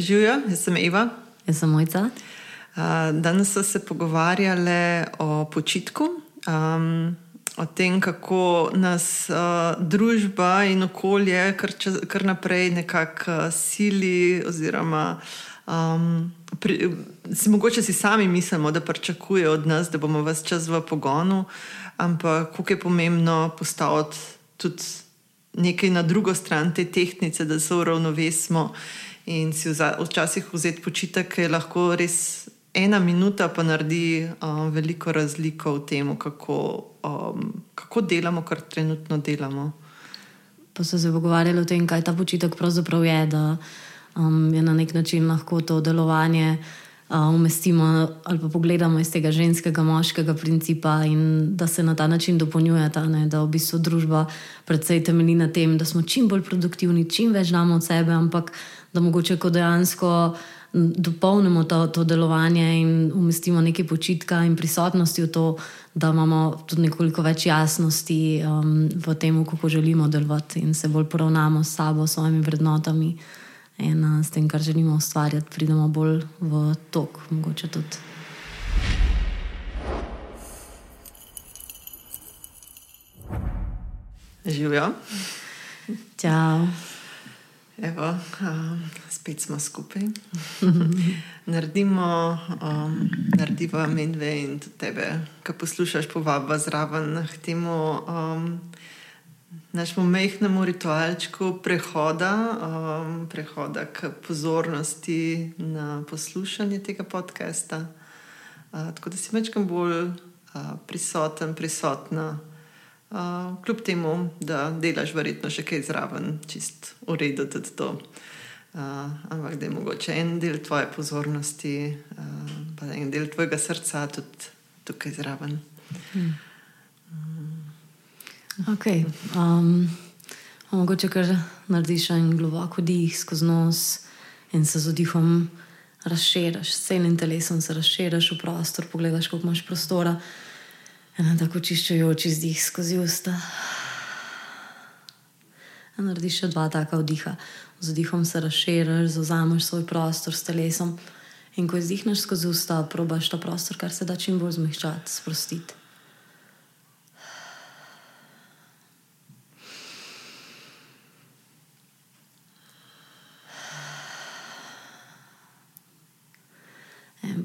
Živijo, jaz sem Eva. Jaz sem Mojca. Danes smo se pogovarjali o počitku, um, o tem, kako nas uh, družba in okolje kar, čez, kar naprej nekako sili. Oziroma, um, pri, si, mogoče si sami mislimo, da pričakujejo od nas, da bomo vse čas v pogonu, ampak kako je pomembno postaviti tudi nekaj na drugo stran te tehnice, da se uravnovesimo in si včasih vzeti počitek, je lahko res ena minuta, pa naredi uh, veliko razliko v tem, kako, um, kako delamo, kar trenutno delamo. Pa so se pogovarjali o tem, kaj ta počitek pravzaprav je, da um, je na nek način lahko to delovanje. Umestimo ali pa pogledamo iz tega ženskega, moškega principa, in da se na ta način dopolnjujeta, ne? da v bistvu družba predvsej temelji na tem, da smo čim bolj produktivni, čim več damo od sebe, ampak da mogoče ko dejansko dopolnimo to, to delovanje in umestimo nekaj počitka in prisotnosti v to, da imamo tudi nekoliko več jasnosti um, v tem, kako želimo delovati in se bolj poravnamo s sabo, s svojimi vrednotami in uh, s tem, kar želimo ustvarjati, pridemo bolj v tok, mogoče tudi. Živijo. Čau. Evo, um, spet smo skupaj. naredimo, um, naredimo medve in tudi tebe, ki poslušaš, povabimo zraven k temu um, našemu mehkemu ritualčku prehoda, um, prehoda k pozornosti na poslušanje tega podcasta. Uh, tako da si večkrat bolj uh, prisoten, prisotna. Uh, kljub temu, da delaš verjetno še kaj zraven, čist tudi to. Uh, ampak da je mogoče en del tvoje pozornosti, uh, pa en del tvojega srca tudi tukaj zraven. Hmm. Okay. Um, mogoče kar narediš en globoko dih skozi nos in se z odihom razširiš, s celim telesom se razširiš v prostor, pogledaš, koliko imaš prostora. Eno tako čiščujoč izdih skozi usta. In narediš še dva taka vdiha. Z vdihom se razširiš, zauzameš svoj prostor s telesom. In ko izdihneš skozi usta, probaš ta prostor, kar se da čim bolj zmehčati, sprostiti.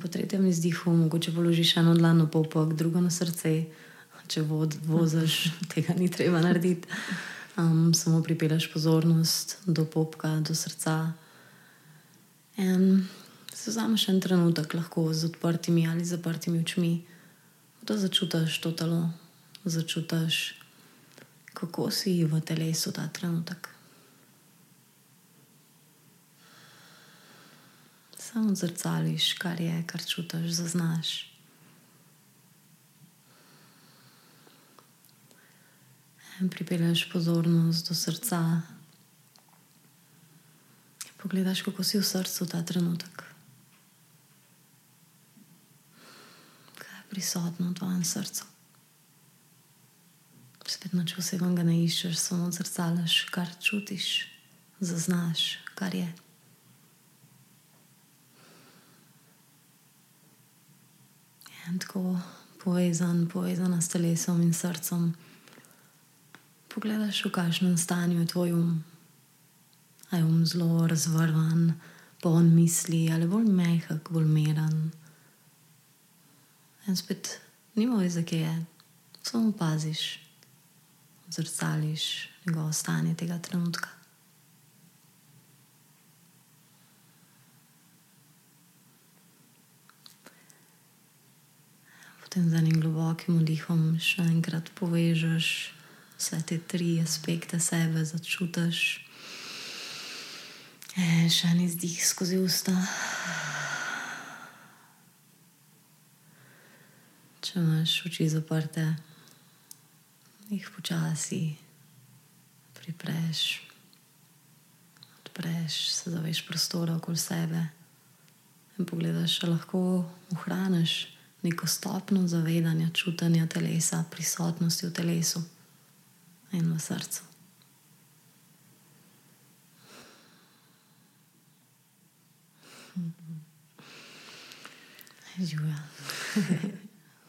Po tretjem izdihu, mogoče položiš eno dlan na popok, drugo na srce, če vod, voziš, tega ni treba narediti. Um, samo pripeleš pozornost do popka, do srca. In se vzameš en trenutek, lahko z odprtimi ali zaprtimi očmi, da začutiš to telo, začutiš, kako si v telesu ta trenutek. Samo zrcališ, kar je, kar čutiš, zaznaš. Pripelješ pozornost do srca. Pogledaš, kako si v srcu ta trenutek. Kaj je prisotno v tvojem srcu? Spet noč posebej ga ne iščeš, samo zrcališ, kar čutiš, zaznaš, kar je. Tako povezan, povezan s telesom in srcem. Pogledaš, v kakšnem stanju je tvoj um. Je um zelo razvrvan, poln misli, ali bolj mehak, bolj miren. In spet nima veze, kje je, samo paziš, zrcališ njegovo stanje tega trenutka. Potem z enim globokim vdihom še enkrat povežeš vse te tri aspekte sebe, začutiš. E, še en izdih skozi usta. Če imaš oči zaprte, jih počasi pripreš, odpreš, se zaveš prostora okoli sebe in pogledaš, če lahko ohraniš neko stopno zavedanja, čutanja telesa, prisotnosti v telesu in v srcu. Živa.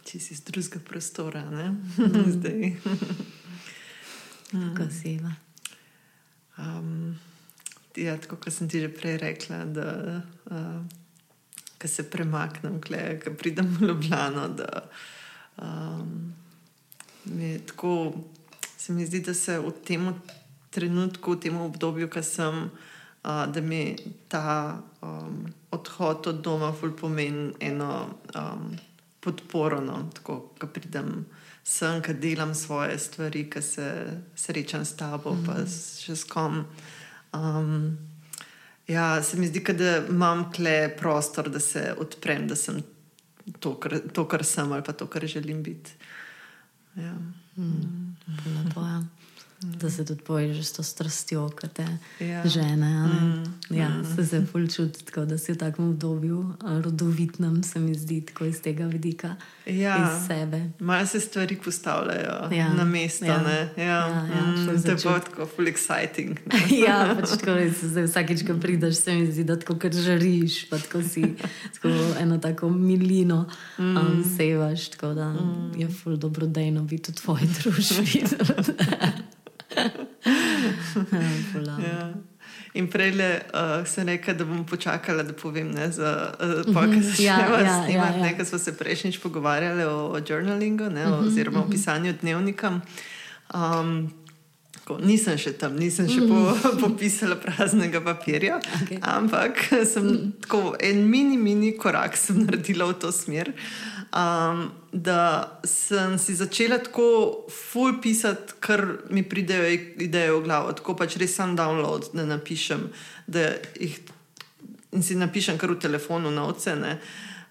Če si iz drugega prostora, ne? Mm. zdaj. Kako si va? Um, ja, tako kot sem ti že prej rekla, da uh, se premaknem, da pridem v Ljubljano. Da, um, mi tako, se mi zdi, da se v tem trenutku, v tem obdobju, ki sem, uh, da mi ta um, odhod od doma pomeni eno um, podporo, no, tako da pridem sem, ki delam svoje stvari, ki se srečam s tabo, mm -hmm. pa še s kom. Um, ja, se mi zdi, da imam kle prostor, da se odprem, da sem to, kar, to, kar sem ali pa to, kar želim biti. Ja. Mm. Mm da se tudi poježeš s to strastjo, ki te ja. žene. Mm. Ja, mm. Se se bolj čuti, da si v takem obdobju, rodovitnem, se mi zdi, tako iz tega vidika. Ja. Iz sebe. Malo se stvari postavljajo ja. na mesto. Ja. Ja. Ja, ja, mm, to je tako full exciting. ja, pač tako res, vsakeč, ko prideš, se mi zdi, da tako kar žariš, pa tako si tako eno tako milino mm. um, sevaš, tako da mm. je full dobrodejno biti v tvoji družbi. ja. In prej uh, sem rekel, da bom počakala, da povem, ne, za, uh, pa, kaj se ja, ja, snimati. Ja, ja. Nekaj smo se prejšnjič pogovarjali o, o journalingu, ne, o, oziroma o pisanju dnevnika. Um, Tako, nisem še tam, nisem še po, popisala praznega papirja, okay. ampak sem tako en mini, mini korak naredila v to smer. Um, da sem si začela tako full pisati, kar mi pridejo ideje v glavo, tako pač res sam download, da napišem, da jih in si napišem kar v telefonu na ocene.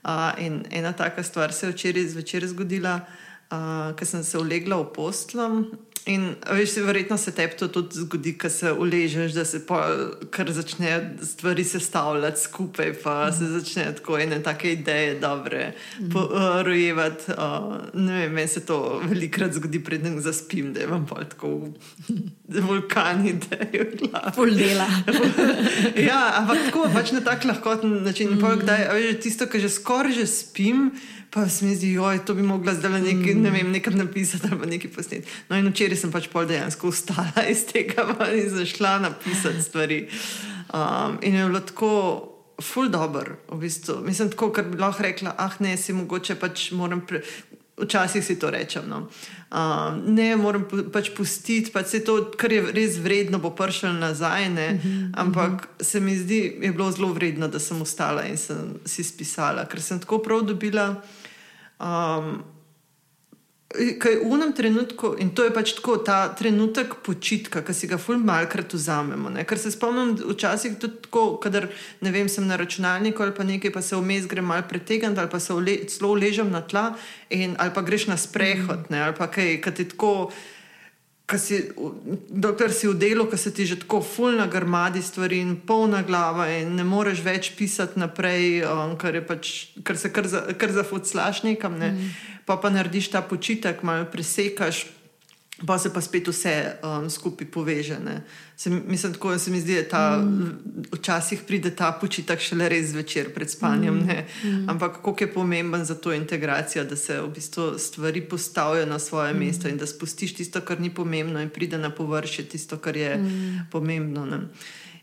Uh, in ena taka stvar se je včeraj zvečer zgodila, uh, ker sem se ulegla v postlom In veš, verjetno se tebi to tudi zgodi, ko se uležeš, da se kar začne stvari sestavljati skupaj, pa mm. se začne tako ene take ideje dobre mm. uh, rojevati. Uh, ne vem, meni se to velikrat zgodi, preden zaspim, da imam pa tako vulkan ideje v glavi. Pol dela. ja, ampak tako pač na tak lahkoten način. Mm. Pa, kdaj, veš, tisto, kar že skoraj že spim. Pa se mi zdi, da bi mogla zdaj nekaj, mm. ne vem, nekaj napisati ali nekaj posneti. No, in včeraj sem pač pol dejansko ustala iz tega in zašla napisati stvari. Um, in je bilo tako, full dobro, v bistvu. Mislim, tako, ker bi lahko rekla, ah, ne, si mogoče pač moram. Pre... Včasih si to rečem. No. Um, ne, moram pač pustiti, pač se to, kar je res vredno, bo prišlo nazaj. Uh mhm, -huh, Ampak uh -huh. se mi zdi, je bilo zelo vredno, da sem ostala in sem si spisala, ker sem tako prav dobila. Um, Kaj v enem trenutku, in to je pač tako, ta trenutek počitka, ki si ga ful malkrat vzamemo. Ne? Ker se spomnim, včasih tudi tako, kadar ne vem, sem na računalniku ali pa nekaj, pa se vmes grem mal pretegniti ali pa se celo ležem na tla in, ali pa greš na sprehod, ne? ali pa kaj, kaj ti tako. Si, dokler si v delu, ki se ti že tako fulna grmadi stvari in polna glava, in ne moreš več pisati naprej, um, ker, pač, ker se kar, za, kar zafuclaš nekam, ne? mm. pa pa narediš ta počitek, malo presekaš pa se pa spet vse um, skupaj poveže. Se, mislim, tako se mi zdi, da mm. včasih pride ta počitek šele res zvečer pred spanjem. Mm. Mm. Ampak kako je pomemben za to integracijo, da se v bistvu stvari postavijo na svoje mm. mesto in da spustiš tisto, kar ni pomembno, in pride na površje tisto, kar je mm. pomembno. Ne?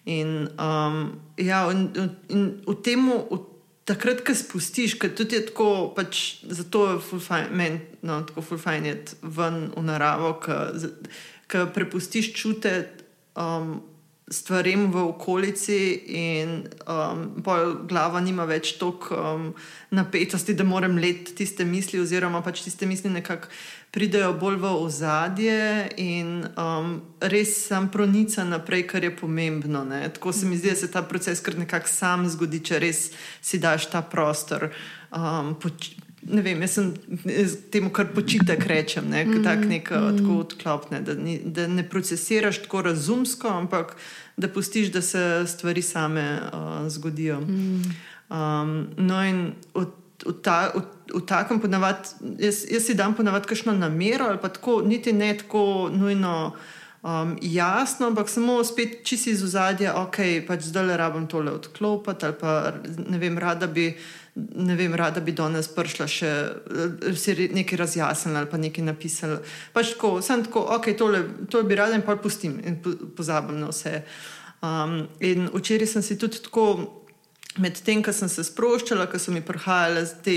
In, um, ja, in, in v tem, takrat, ko spustiš, ker tudi je tako, pač, zato je meni no, tako fulfajn je ven v naravo, ki prepustiš čute um, stvarem v okolici in um, glava nima več toliko um, napetosti, da moram let tiste misli, oziroma pač tiste misli nekako pridejo bolj v ozadje in um, res sam pronica naprej, kar je pomembno. Ne? Tako se mi zdi, da se ta proces kar nekako sam zgodi, če res si daš ta prostor. Um, Ne vem, jaz sem temu, kar počitek rečem, ne, mm, tak nek, mm. tako odklopne, da, ni, da ne procesiraš tako razumsko, ampak da pustiš, da se stvari same uh, zgodijo. Mm. Um, no, in od v, ta, v, v takem ponavadi, jaz, jaz si dam ponavadi kakšno namero ali pa tako, niti ne tako nujno um, jasno, ampak samo spet čisi iz ozadja, ok, pač zdaj le rabim tole odklopiti ali pa ne vem, rada bi. Vem, rada bi danes prišla še si nekaj razjasnila ali pa nekaj napisala. Pač tako, sem tako, ok, tole, tole bi rada in pa pustim in pozabim na vse. Um, in včeraj sem si tudi tako, med tem, ko sem se sproščala, ko so mi prihajale te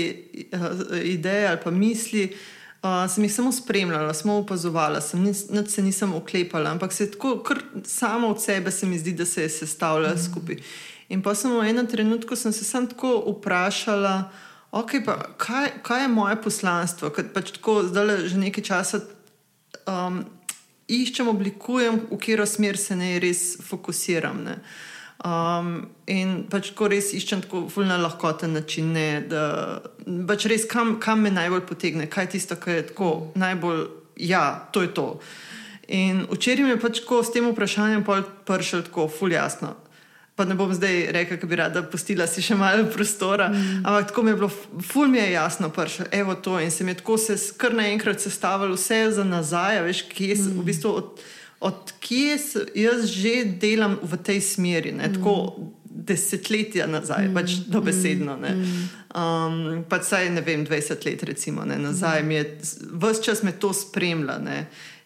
uh, ideje ali pa misli, uh, sem jih samo spremljala, samo opazovala, sem nič se nisem oklepala, ampak se tako, kar samo od sebe se mi zdi, da se je sestavljala mm. skupaj. In pa sem v enem trenutku se sam tako vprašala, okay, pa, kaj, kaj je moje poslanstvo, ker pač tako zdaj že nekaj časa um, iščem, oblikujem, v katero smer se ne res fokusiram. Ne. Um, in pač tako res iščem tako fulno lahkoten način, ne, da pač res kam, kam me najbolj potegne, kaj je tisto, kar je tako najbolj, ja, to je to. In včeraj mi je pač tako s tem vprašanjem prišel tako fulj jasno pa ne bom zdaj rekel, da bi rada pustila si še malo prostora. Mm. Ampak tako mi je bilo, ful mi je jasno, pršo, evo to. In se mi je tako se kar naenkrat sestavljalo vse za nazaj, veš, kje sem, mm. v bistvu od, od kje jaz že delam v tej smeri. Ne, mm. tako, Desetletja nazaj, mm, pač dobesedno. Mm, um, pač saj ne vem, 20 let, recimo, ne, nazaj, mm. je, vse čas me to spremlja. Ne,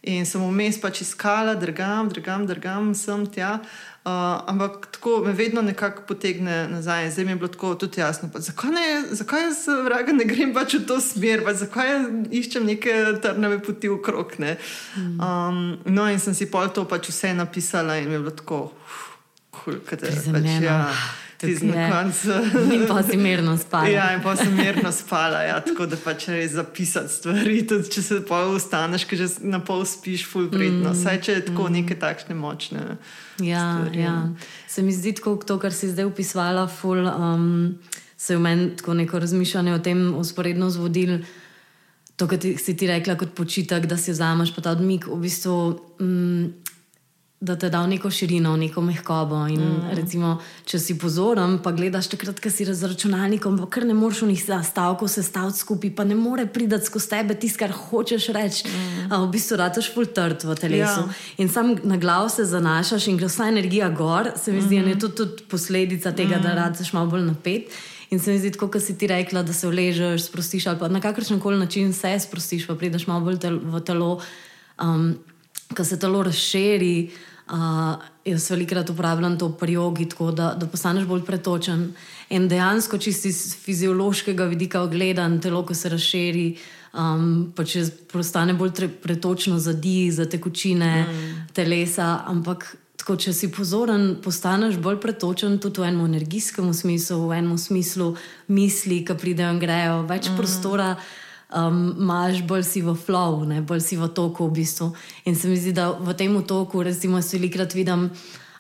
in sem vmes pač iskala, drgam, drgam, drgam, sem tja. Uh, ampak tako me vedno nekako potegne nazaj. Zdaj mi je bilo tako tudi jasno, pa, zakaj, ne, zakaj jaz vraga, ne grem pač v to smer, pa, zakaj iščem neke trnave poti v krog. Mm. Um, no, in sem si pol to pač vse napisala in mi je bilo tako, kot da je pač, ja, ti z na koncu. In pa si mirno spala. Ja, in pa si mirno spala. Ja, tako da pač res zapisati stvari, tudi če se pa ustaneš, ki že na pol spiš, ful vredno. Mm. Saj če je tako mm. neke takšne močne. Ja, ja. Se mi zdi, kot to, kar si zdaj upisala, ful, um, se je v meni tako neko razmišljanje o tem usporedno zvodil. To, kar si ti rekla kot počitek, da si vzameš ta odmik, v bistvu. Um, da te da v neko širino, v neko mehkobo. In, mm. recimo, če si pozoren, pa gledaš takrat, ko si z računalnikom, pa kar ne moreš v njih stavkov sestaviti skupaj, pa ne more priti skozi tebe tisto, kar hočeš reči. Mm. A, v bistvu rataš full trd v telesu. Ja. In sam na glav se zanašaš in gre vsa energija gor, se mi zdi, mm. da je to tudi posledica tega, mm. da rataš malo bolj napet. In se mi zdi, kot si ti rekla, da se vležeš, sprostiš ali pa na kakršen koli način se sprostiš, pa prideš malo bolj tel v telo, um, ko se telo razširi. Uh, jaz velikokrat uporabljam to pri jogi, tako da, da postaneš bolj pretočen. In dejansko, si iz fiziološkega vidika ogledan, telo, ko se razširi, um, pa če postane bolj tre, pretočno za di, za tekočine mm. telesa. Ampak, tako, če si pozoren, postaneš bolj pretočen tudi v enem energijskem smislu, v enem smislu misli, ki pridejo in grejo, več mm. prostora um, imaš bolj si v flow, ne? bolj si v toku. V bistvu. In se mi zdi, da v tem toku, recimo, jaz velikrat vidim,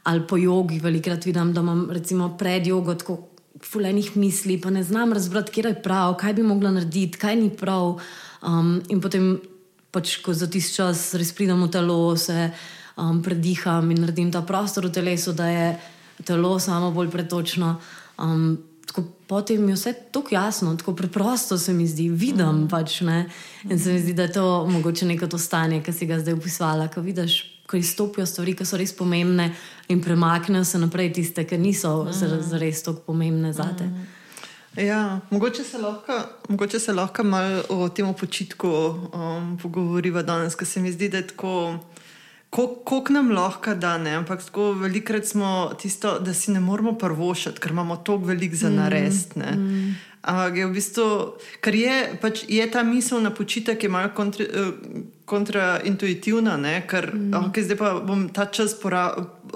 ali po jogi, velikrat vidim, da imam recimo, pred jogo tako fulenih misli, pa ne znam razbrati, kje je prav, kaj bi mogla narediti, kaj ni prav. Um, in potem, pač, ko za tisti čas res pridem v telo, se um, prediham in naredim ta prostor v telesu, da je telo samo bolj pretočno. Um, tako potem je vse tako jasno, tako preprosto se mi zdi, vidim mm. pač. Ne? In se mi zdi, da je to mogoče neko to stanje, ki si ga zdaj opisala, ko vidiš, ko izstopijo stvari, ki so res pomembne in premaknejo se naprej tiste, ki niso mm. res tako pomembne za te. Mm. Ja, mogoče se lahko, mogoče se lahko malo o tem počitku um, pogovoriva danes, ker se mi zdi, da je tako. Kako nam lahko da, ne? ampak tako velikrat smo tisto, da si ne moramo prvošati, ker imamo toliko velik za narediti. Mm. Ampak je v bistvu, ker je, pač je ta misel na počitek, je malo kontra, eh, kontraintuitivna, ker mm. okay, zdaj pa bom ta čas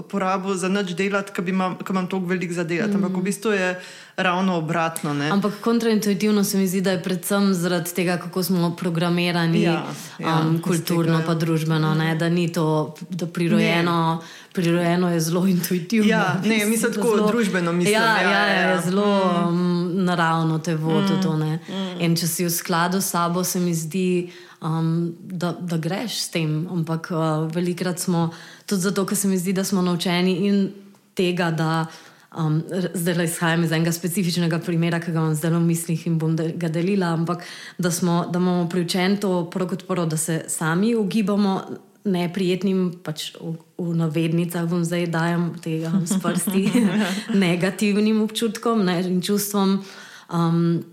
porabil za nič delati, ker imam, imam toliko velik za delati. Mm. Ampak v mm. bistvu je ravno obratno. Ne? Ampak kontraintuitivno se mi zdi, da je predvsem zaradi tega, kako smo programirani ja, ja, um, kulturno in družbeno, ne? da ni to da prirojeno. Ne. Prirojeno je zelo intuitivno. Ja, ne, mislim, tako zelo, družbeno mislim. Ja, ja, ja, ja, je zelo mm. um, naravno te vodi mm. to. Mm. In če si v skladu s sabo, se mi zdi, um, da, da greš s tem. Ampak uh, velikrat smo tudi zato, ker se mi zdi, da smo naučeni in tega, da um, zdaj le izhajam iz enega specifičnega primera, ki ga imam zdaj v mislih in bom ga delila. Ampak da, smo, da imamo priučen to prvo kot prvo, da se sami ugibamo neprijetnim, pač v, v navednicah bom zdaj dajem tega s prsti, negativnim občutkom ne, in čustvom. Um,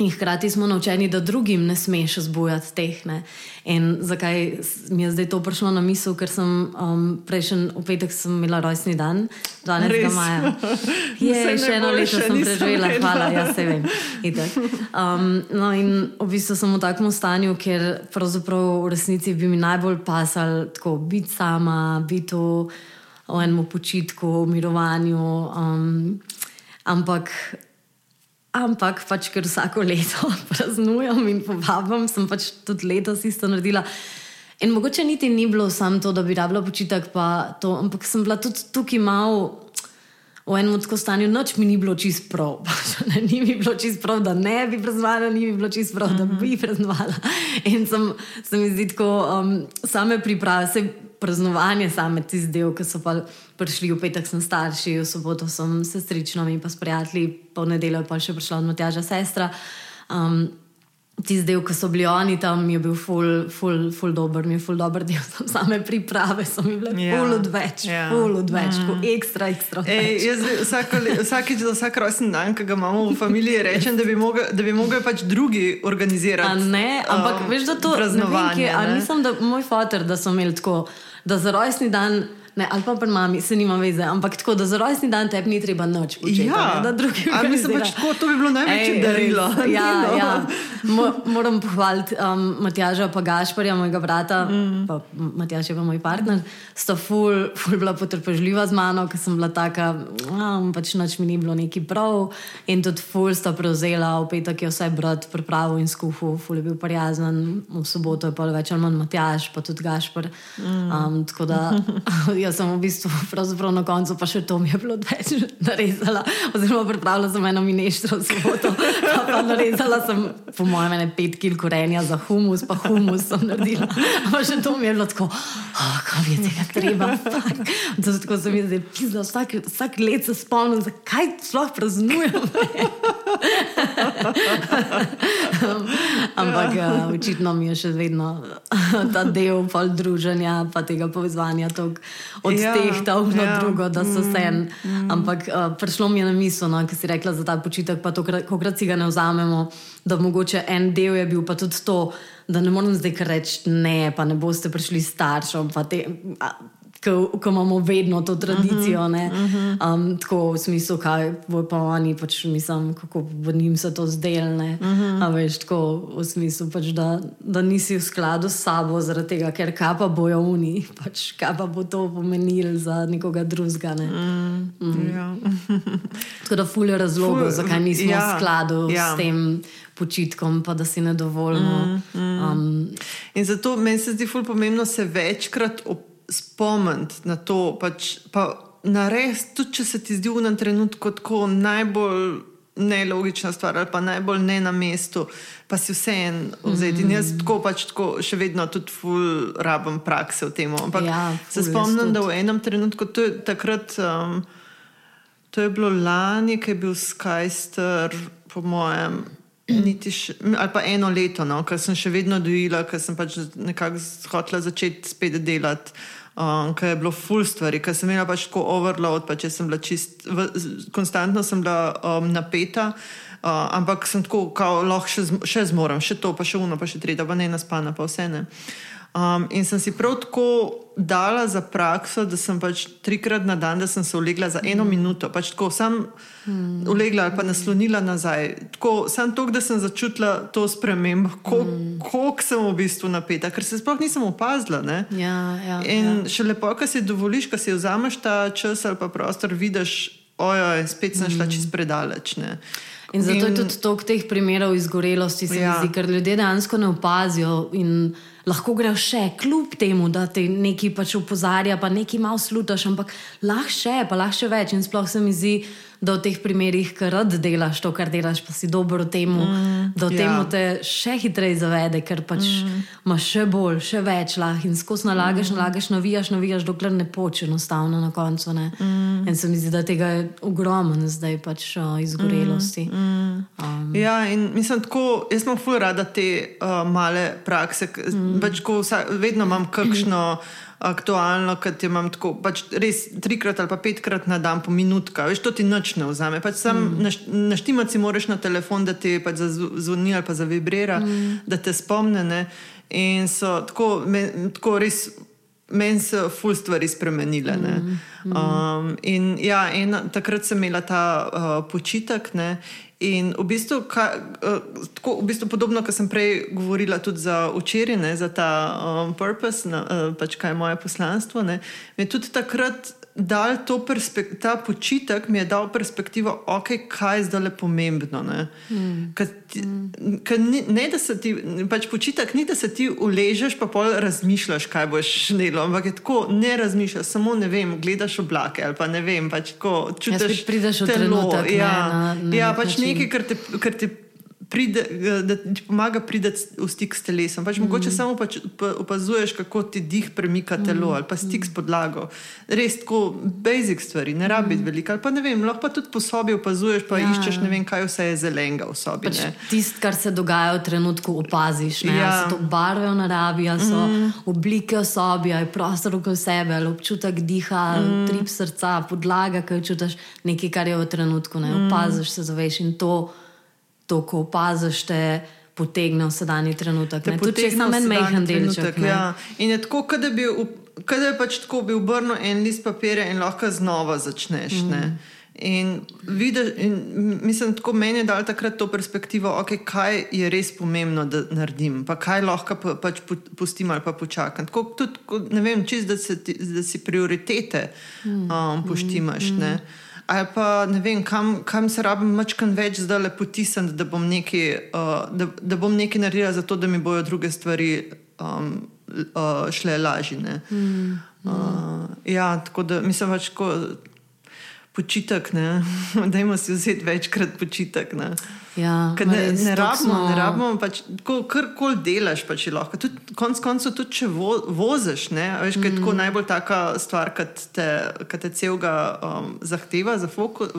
In hkrati smo naučeni, da drugim ne smeš zbujati teh. Ne. In zakaj mi je zdaj to prišlo na misel, ker sem um, prejšnji petek imela rojstni dan, 12. maja. Je, še eno leto sem preživela, hvala, ja se vem. Um, no, in v bistvu sem v takem stanju, ker pravzaprav v resnici bi mi najbolj pasal tako biti sama, biti v enem počitku, v mirovanju. Um, ampak. Ampak, pač, ker vsako leto praznujem in povabim, sem pač tudi letos isto naredila. In mogoče niti ni bilo samo to, da bi rabila počitek, to, ampak sem bila tudi tukaj malo v enem tako stanju, noč mi ni bilo čist prav. Pač, ni mi bilo čist prav, da ne bi praznovala, ni mi bilo čist prav, da bi praznovala. In sem, se mi zdi tako, um, same priprave, praznovanje, same tisti del, ki so pa prišli v petek, sem starši, v soboto sem sestrično in pa s prijatelji, pa v nedeljo pa še prišla od Matjaža sestra. Um, Tisti del, ki so bili oni tam, je bil ful, ful, ful dober, mi je ful dober del, same priprave so mi bile yeah. ful odveč, yeah. ful odveč, mm. ekstra, ekstra. Ej, jaz vsakeč za vsak rojsten dan, ki ga imamo v familiji, rečem, da bi mogli pač drugi organizirati. A ne, ampak um, veš, da to raznovanje. Nisem, da moj fotor, da so imeli tako, da za rojstni dan. Ne, ali pa pri mami se nima veze, ampak tako da za rojstni dan tebi ni treba noč početi. Ja, da drugi ljudje. Mislim, pač tako, to bi bilo največje darilo. Ja, ja. Mo, moram pohvaliti um, Matjaža pa Gašparja, mojega brata, mm. pa Matjaž je pa moj partner, sta ful, ful bila potrpežljiva z mano, ker sem bila taka, um, pač noč mi ni bilo neki prav in tudi ful sta prevzela, v petek je vse brat pripravil in skuhal, ful je bil prijazen, v soboto je pa več ali manj Matjaž, pa tudi Gašpar. Mm. Um, tako da jaz sem v bistvu na koncu pa še to mi je bilo več narezala, oziroma pripravila sem eno mineštro svoboto. Pa, pa narezala sem, po mojem, ne pet kil korenja za humus, pa humus sem naredila. Ampak še to mi je bilo tako, oh, kaj je tega treba. Tako sem jaz zdaj pisala, vsak, vsak let se spomnim, zakaj sploh praznujem. Ampak uh, očitno mi je še vedno ta del pol druženja, pa tega povezovanja od ja, teh ta uvno ja. drugo, da so mm, sen. Mm. Ampak uh, prišlo mi je na misel, no, ki si rekla za ta počitek, pa to, kako si ga ne vzamemo, da mogoče en del je bil pa tudi to, da ne morem zdaj reči ne, pa ne boste prišli staršem ko imamo vedno to tradicijo. Uh -huh, uh -huh. um, tako v smislu, kaj bo pa oni, pač mislim, kako bo njim se to zdelne. Uh -huh. A veš, tako v smislu, pač, da, da nisi v skladu s sabo, zaradi tega, ker kaj pa bojo oni, pač, kaj pa bo to pomenilo za nekoga drugega. Ne? Mm, mm ja. tako da fulje razlogov, Ful, zakaj nismo ja, v skladu ja. s tem. Počitkom, pa da si ne dovoljimo. Mm, mm. um, in zato meni se zdi fulj pomembno se večkrat opomniti spomniti na to, pač, pa narediti, tudi če se ti zdi v enem trenutku tako najbolj nelogična stvar ali pa najbolj ne na mestu, pa si vse en vzeti. Mm. Jaz tako pač tako še vedno tudi ful rabim prakse v tem. Ampak ja, se spomnim, da v enem trenutku, to je takrat. Um, To je bilo lani, ki je bil Skystar, po mojem, še, ali pa eno leto, no, ker sem še vedno dojila, ker sem pač nekako hotela začeti spet delati um, ker je bilo full stvari, ker sem imela pač tako overload, pa če sem bila čist, v, konstantno sem bila um, napeta. Uh, ampak sem tako, da lahko še, še zmorem, še to, pa še uno, pa še tri, da pa ne naspana, pa vse ne. Uh, Um, in sem si prav tako dala za prakso, da sem pač trikrat na dan, da sem se ulegla za eno mm. minuto, pač tako sem mm. ulegla ali pa naslonila nazaj. Tako, sam to, da sem začutila to spremembo, koliko mm. sem v bistvu napeta, ker se sploh nisem opazila. Ja, ja, in ja. še lepo, da si dovoliš, da si vzameš ta čas ali pa prostor, vidiš, ojoj, spet sem šla mm. čez predaleč. Ne. In zato in, je tudi toliko teh primerov izgorelosti, ja. zdi, ker ljudje dejansko ne opazijo lahko grejo še, kljub temu, da te nekaj pač opozarja, pa nekaj malo slutaš, ampak lahko še, pa lahko še več. In sploh se mi zdi, da v teh primerih, ker rad delaš to, kar delaš, pa si dobro v tem, mm, da v tem ja. te še hitreje zavede, ker pač mm. imaš še bolj, še več lah in skozi nalagaš, mm. nalagaš, navijaš, navijaš, dokler ne poče enostavno na koncu. Mm. In se mi zdi, da tega je ogromno zdaj pač o, izgorelosti. Mm. Mm. Um. Ja, in mislim, tako, jaz sem fuj rada te uh, male prakse. Mm. mm. pač, vsa, vedno imam kakšno aktualno, ki imam tako, pač res trikrat ali pa petkrat na dan, po minutka, veš, to ti noč ne vzame. Pač sam mm. naštimati moraš na telefon, da ti pač zazvoni ali pa zavibrira, mm. da te spomne. Ne? In so tako, me, tako res. Meni so ful stvari spremenile. Mm, mm. Um, in ja, in takrat sem imela ta uh, počitek, ne, In v bistvu, ka, uh, tako, v bistvu podobno, kot sem prej govorila tudi za včeraj, za ta um, purpose, na, uh, pač kaj je moje poslanstvo, ne, je tudi takrat dal to ta počitek, mi je dal perspektivo, okay, kaj je zdaj le pomembno. Ne, mm. Ka. Ka, ne, da se ti, pač počitek ni, da se ti uležeš, pa pol razmišljaš, kaj boš šnelo, ampak je tako, ne razmišljaš, samo ne vem, gledaš oblake ali pa ne vem, pač ko čutiš, da ti telo. Ja, na, na ja pač nekaj, kar te. Kar te pride, da ti pomaga priti v stik s telesom. Pač mm. Mogoče samo pač opazuješ, kako ti dih premika telo mm. ali pa stik s podlago. Res tako basic stvari, ne rabi mm. veliko. Pa ne vem, lahko pa tudi po sobi opazuješ, pa ja. iščeš ne vem, kaj vse je zelenega v sobi. Pač Tisto, kar se dogaja v trenutku, opaziš. Ja. So to barve v naravi, so mm. oblike v sobi, je prostor okoli sebe, občutek diha, mm. trip srca, podlaga, ki jo čutiš, nekaj, kar je v trenutku. Ne? Opaziš se, zaveš in to to, ko opaziš, te potegne v sedanji trenutek. Te tudi če samo en majhen delček. Ja. In je tako, da bi, je pač tako bil obrnil en list papirja in lahko znova začneš. Mm. In, vidiš, in mislim, da meni je dal takrat to perspektivo, okay, kaj je res pomembno, da naredim, pa kaj lahko pa, pač pustim ali pa počakam. Tako, tudi, ne vem, čist, da, se, da si prioritete mm. um, poštimaš. Mm. Ali pa ne vem, kam, kam se rabim, mačkam več zdaj le potisniti, da, uh, da, da bom nekaj naredila, zato da mi bodo druge stvari um, uh, šle lažje. Mm. uh, ja, tako da mislim, pač, ko počitek, da jim si vzeti večkrat počitek. Ne. Ja, ne, ne rabimo, smo... ne rabimo pač, kar koli delaš, pač lahko. Tudi, konc koncev, tudi če vo, voziš, ne, veš, mm. je tako mm. najbolj taka stvar, ki te, te celega um, zahteva za fokus.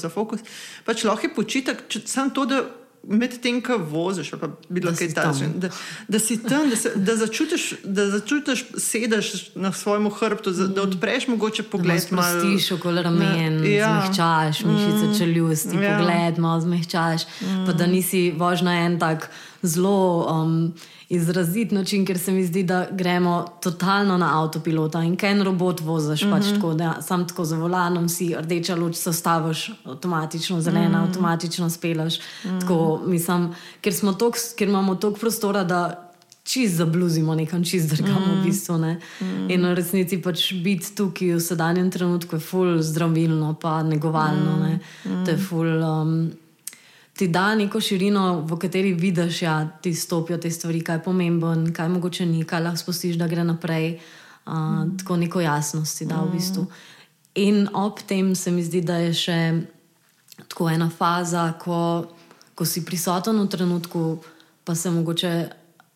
Za fokus. Pač lahko je počitek, samo to, da medtem, ko voziš, pa bilo kaj takega. Da, da si tam, da, se, da, začutiš, da začutiš, sedeš na svojem hrbtu, mm. da odpreš mogoče pogled. Da spustiš okoli ramen, ja. zmehčaš, mišice mm. čeljusti, ja. pogled malo zmehčaš, mm. pa da nisi vožna en tak zelo. Um, izrazit način, ker se mi zdi, da gremo totalno na avtopilota in kaj en robot voziš, mm -hmm. pač mhm. tako, da sam tako za volanom si rdeča luč, se staviš avtomatično, zelena, mm -hmm. avtomatično spelaš. Mm -hmm. tako, mislim, ker, tok, ker imamo toliko prostora, da. Čist zabluzimo, nekam čist drgamo, mm. v bistvu. Mm. In v resnici pač biti tukaj v sedanjem trenutku je ful zdravilno, pa negovalno. Mm. Ne? Mm. To je ful. Um, ti da neko širino, v kateri vidiš, da ja, ti stopijo te stvari, kaj je pomembno, kaj mogoče ni, kaj lahko spustiš, da gre naprej. Uh, mm. Tako neko jasnost ti da v bistvu. In ob tem se mi zdi, da je še tako ena faza, ko, ko si prisoten v trenutku, pa se mogoče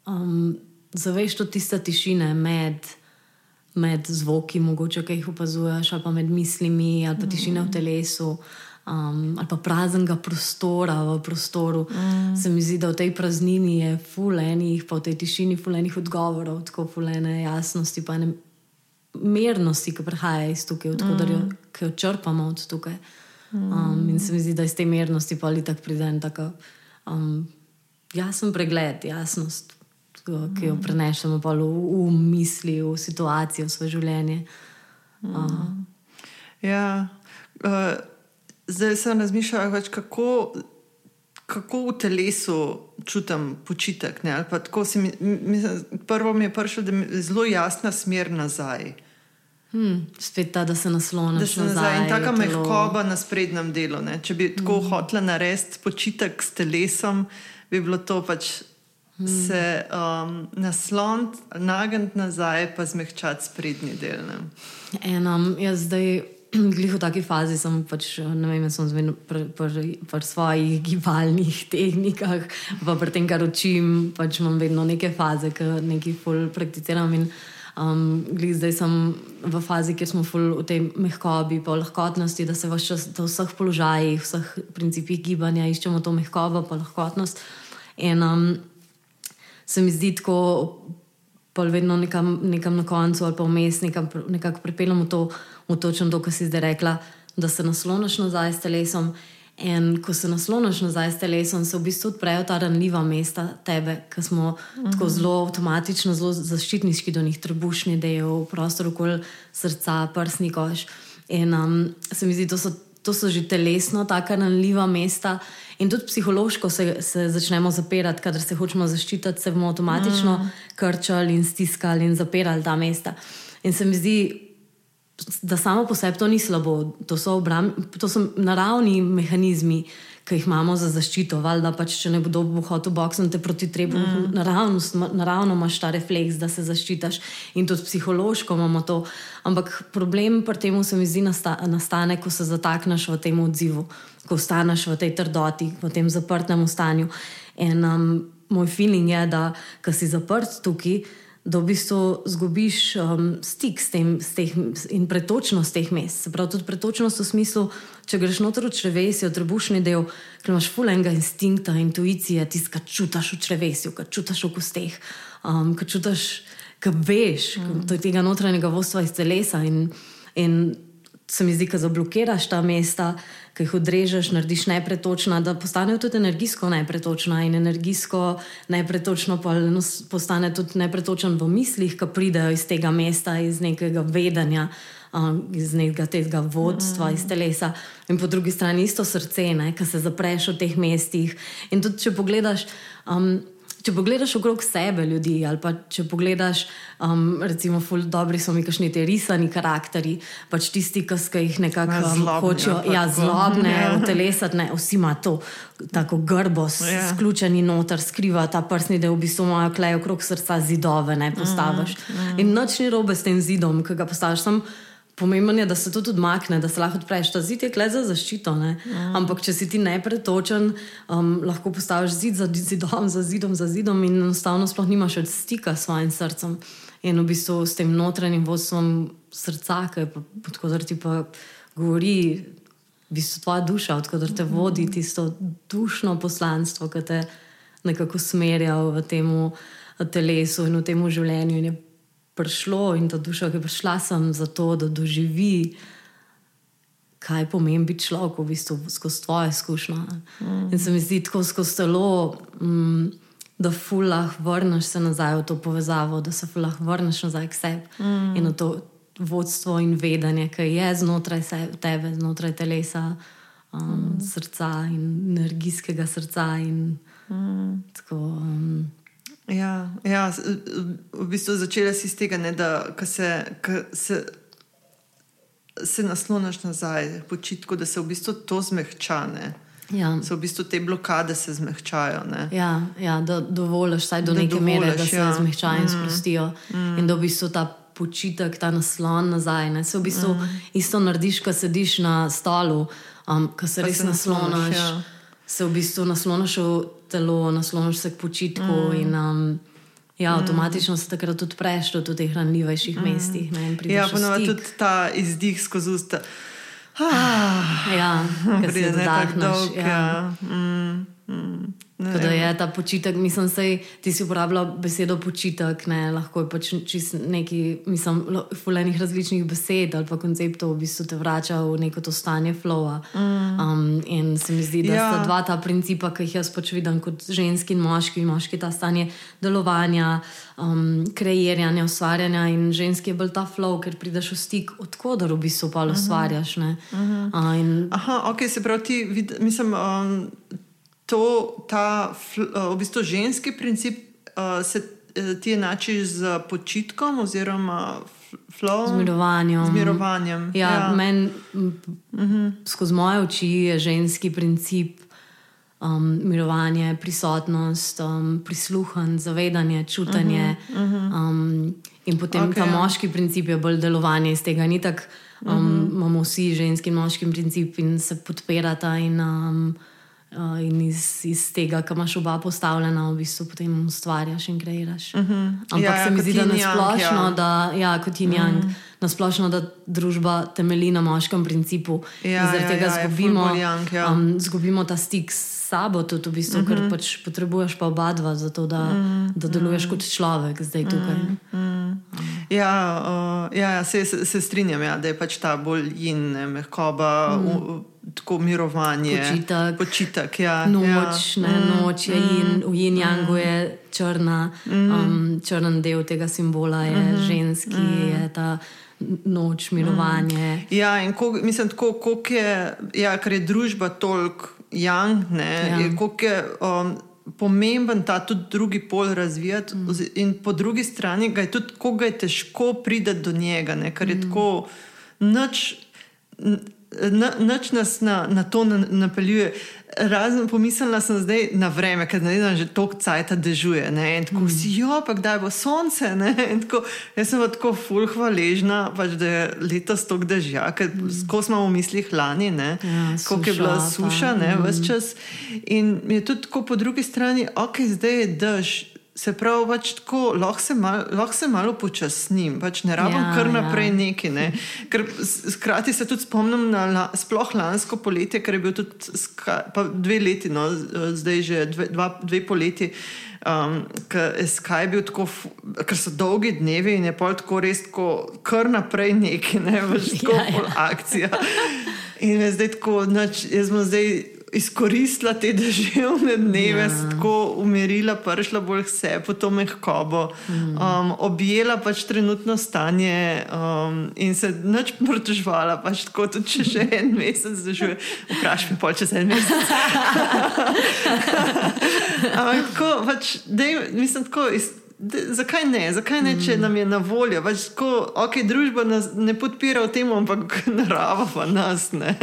um, zaveš tudi tiste tišine med. Med zvoki, mogoče, ki jih opazuješ, ali pa med mislimi, ali pa tišina v telesu. Uh, um, ali pa praznega prostora v prostoru. Mm. Se mi zdi, da v tej praznini je fulejnih, pa v tej tišini fulejnih odgovorov, tako fulejne jasnosti, pa ne mernosti, ki prihaja iz tukaj, mm. ki jo črpamo od tukaj. Um, in se mi zdi, da iz te mernosti pa ali tako pride en tako um, jasen pregled, jasnost. Ki jo prenašamo v, v misli, v situacijo, v svoje življenje. Uh. Ja, uh, zdaj sem razmišljal, več, kako, kako v telesu čutim počitek. Mi, mislim, prvo mi je prišlo, da je zelo jasna smer nazaj. Hmm, spet ta, da se nasloniš na nazaj. In tako mehkoba na sprednjem delu. Ne? Če bi tako hmm. hotela narediti počitek s telesom, bi bilo to pač. Hmm. Se um, nasloniti, nagniti nazaj, pa zmehčati sprednji del. Eno, jaz zdaj Glih v taki fazi sem pač, ne vem, sem zmerno pri, pri, pri svojih gibalnih tehnikah, pa pri tem, kar učim, pač imam vedno neke faze, ki nekaj ful prakticiram. In, um, glih zdaj sem v fazi, kjer smo ful v tej mehkobi, pa lahkotnosti, da se v vseh položajih, v vseh principih gibanja iščemo to mehkobo, pa lahkotnost. In um, se mi zdi tako pa vedno nekam, nekam na koncu ali pa vmes nekam, nekako pripeljemo to, v točno to, kar si zdaj rekla, da se nasloniš nazaj s telesom. In ko se nasloniš nazaj s telesom, se v bistvu odprejo ta ranljiva mesta tebe, ki smo uh -huh. tako zelo avtomatično, zelo zaščitniški do njih, trebušni del, prostor okoli srca, prsni koš. In um, se mi zdi, da so to so že telesno tako ranljiva mesta. In tudi psihološko se, se začnemo zapirati, kadar se hočemo zaščititi, se bomo avtomatično mm. krčali in stiskali in zapirali ta mesta. In se mi zdi, da samo po sebi to ni slabo, to so, obram, to so naravni mehanizmi, ki jih imamo za zaščito. Valjda pač, če ne bo dobro hotel boksati proti trebu, mm. naravno, naravno imaš ta refleks, da se zaščitaš in tudi psihološko imamo to. Ampak problem pri tem se mi zdi nasta, nastane, ko se zatakneš v tem odzivu, ko ostaneš v tej trdoti, v tem zaprtem stanju. In um, moj feeling je, da ko si zaprt tukaj da v bistvu zgubiš um, stik s tem s teh, in pretočnost teh mest. Se pravi, tudi pretočnost v smislu, če greš noter v črvesje, v trebušni del, ker imaš fulenga instinkta, intuicije, tisti, ki čutiš v črvesju, ki čutiš v kosteh, um, ki čutiš, ki veš, mm. tega notranjega vodstva iz telesa. In, in se mi zdi, da zablokiraš ta mesta, ki jih odrežeš, narediš nepretočna, da postanejo tudi energijsko nepretočna in energijsko nepretočno postane tudi nepretočen v mislih, ki pridejo iz tega mesta, iz nekega vedenja. Um, iz nekega tega vodstva, mm. iz telesa, in po drugi strani isto srce, ki se zapreš v teh mestih. In tudi, če pogledaš, um, če pogledaš okrog sebe ljudi, ali pa če pogledaš, um, recimo, dobri so mi kašni ti risani karakteri, pač tisti, ki jih nekako um, hočejo, ja, zlobne, ja. utelesati, ne, vsi ima to tako grbo, ja. sključeni noter, skriva ta prsni del, v bistvu imajo klej okrog srca zidove, ne postaviš. Mm, mm. In noč ni robe s tem zidom, ki ga postaviš. Pomembno je, da se to tudi makne, da se lahko odpreš. Ta zid je kle za zaščito. Mm. Ampak, če si ti nepretočen, um, lahko postaviš zid za zidom, za zidom, za zidom in enostavno sploh nimaš več stika s svojim srcem. In v bistvu s tem notranjim vodstvom srca, ki je odkud ti pa govori, v bistvu tvoja duša, odkud te vodi tisto dušno poslanstvo, ki te nekako smerja v tem telesu in v tem življenju prišlo in ta duša, ki je prišla sem zato, da doživi, kaj pomeni biti človek, v bistvu skozi tvoje izkušnje. Mm. In se mi zdi tako skozi telo, mm, da fulah vrneš se nazaj v to povezavo, da se fulah vrneš nazaj k sebi mm. in v to vodstvo in vedenje, ki je znotraj tebe, znotraj telesa. Um, mm. Srca in energijskega srca. In, mm. tako, um, Ja, ja, v bistvu začela si iz tega, ne, da se, se, se nasloniš nazaj, počitko, da se v bistvu to zmehčane. Ja. Se v bistvu te blokade se zmehčajo. Ja, ja, da dovoliš vsaj do da neke mere, da se ja. zmehčajo in mm. sprostijo. Mm. In da v bistvu ta počitek, ta naslon nazaj. Ne. Se v bistvu mm. isto narediš, ko sediš na stolu, um, ko se pa res nasloniš. Ja. Se v bistvu nasloniš v telo, nasloniš se k počitku. Mm. In, um, ja, mm. avtomatično se takrat tudi preš do teh ranljivejših mm. mestih. Ne, ja, ponovadi tudi ta izdih skozi usta. Ah, ja, ki se zadahnaš. Ja. Ja. Mm, mm. Da je ta počitek, mislim, da ti si uporabljal besedo počitek, ne, lahko je pač čist neki, mislim, fulejnih različnih besed ali pa konceptov, v bistvu te vrača v neko to stanje flowa. Mm. Um, in se mi zdi, da ja. sta dva ta principa, ki jih jaz pač vidim kot ženski in moški, moški ta stanje delovanja, um, kreiranja, ustvarjanja in ženski je bolj ta flow, ker prideš v stik, odkudar v bistvu pa mhm. ustvarjaš. Mm -hmm. uh, in... Aha, ok, se pravi, ti, vid, mislim. Um, to, ta uh, v bistvu ženski princip uh, se uh, ti enači z počitkom oziroma flow, z mirovanjem. Ja, ja. Men, uh -huh. Skozi moje oči je ženski princip um, mirovanje, prisotnost, um, prisluhen, zavedanje, čutanje. Uh -huh. Uh -huh. Um, in potem okay. ta moški princip je bolj delovanje iz tega. Ni tako, um, uh -huh. imamo vsi ženski in moški princip in se podpirata. In, um, Uh, in iz, iz tega, kar imaš oba postavljena, v bistvu potem ustvarjaš in kreiraš. Uh mhm. -huh. Ampak ja, se mi zdi, da je splošno, ja. da ja, kot in jang, uh -huh. nasplošno, da družba temelji na moškem principu. Ja, zaradi ja, tega ja, zgubimo, jank, ja. um, zgubimo ta stik s sabo, tudi v bistvu, uh -huh. ker pač potrebuješ pa oba dva, zato da, uh -huh. da deluješ kot človek zdaj tukaj. Uh -huh. Ja, uh, ja, se, se, se strinjam, ja, da je pač ta bolj in mehkoba, mm. u, tako mirovanje. Počitek. Počitek ja, Noč, ja. ne, noč je in v yin yangu je črna, um, črn del tega simbola je ženski, je ta noč, mirovanje. Ja, in ko, mislim, tako, koliko je, ja, ker je družba toliko young, ne, Ja. je, koliko je um, pomemben ta tudi drugi pol razvijati, mm. in po drugi strani ga je tudi, ko ga je težko priti do njega, ne, ker je mm. tako nič. N- Nič nas na, na to na- napeljuje. Razen pomislila sem zdaj na vreme, ker zdaj že toliko cajta dežuje. Ne? In tako mm. si, jo, pa kdaj bo sonce. ne?" Tako, jaz sem tako ful hvaležna, pač, da je letos toliko dežja, ker mm. ko smo v mislih lani, ne? Ja, koliko je bila suša, pa, ne, mm. vse čas. In je tudi tako po drugi strani, ok, zdaj je dež. Se pravi, pač tako, lahko se, mal, lahko se malo počasnim, pač ne rabim Ja, kar ja. naprej ja. neki. Ne. Ker hkrati se tudi spomnim na la, sploh lansko poletje, ker je bil tudi ska, dve leti, no, zdaj že dve, dva, dve poleti. Um, ker je Sky bil tako, ker so dolgi dnevi in je pol tako res tako, kar naprej neki, ne veš, tako Ja, ja, ja. ja. akcija. In je zdaj tako, nač, jaz sem zdaj izkoristila te deževne dneve, ja. tako umirila, prišla bolj sebi, po to mehkobo, um, objela pač trenutno stanje um, in se nič pritožvala, pač tako tudi če še en mesec zdržuje. Vprašaj me pol čez en mesec. Ampak tako, pač, dej, mislim, tako, iz, zakaj ne, zakaj ne, če nam je na voljo. Pač, tako, ok, družba nas ne podpira v tem, ampak narava pa nas ne.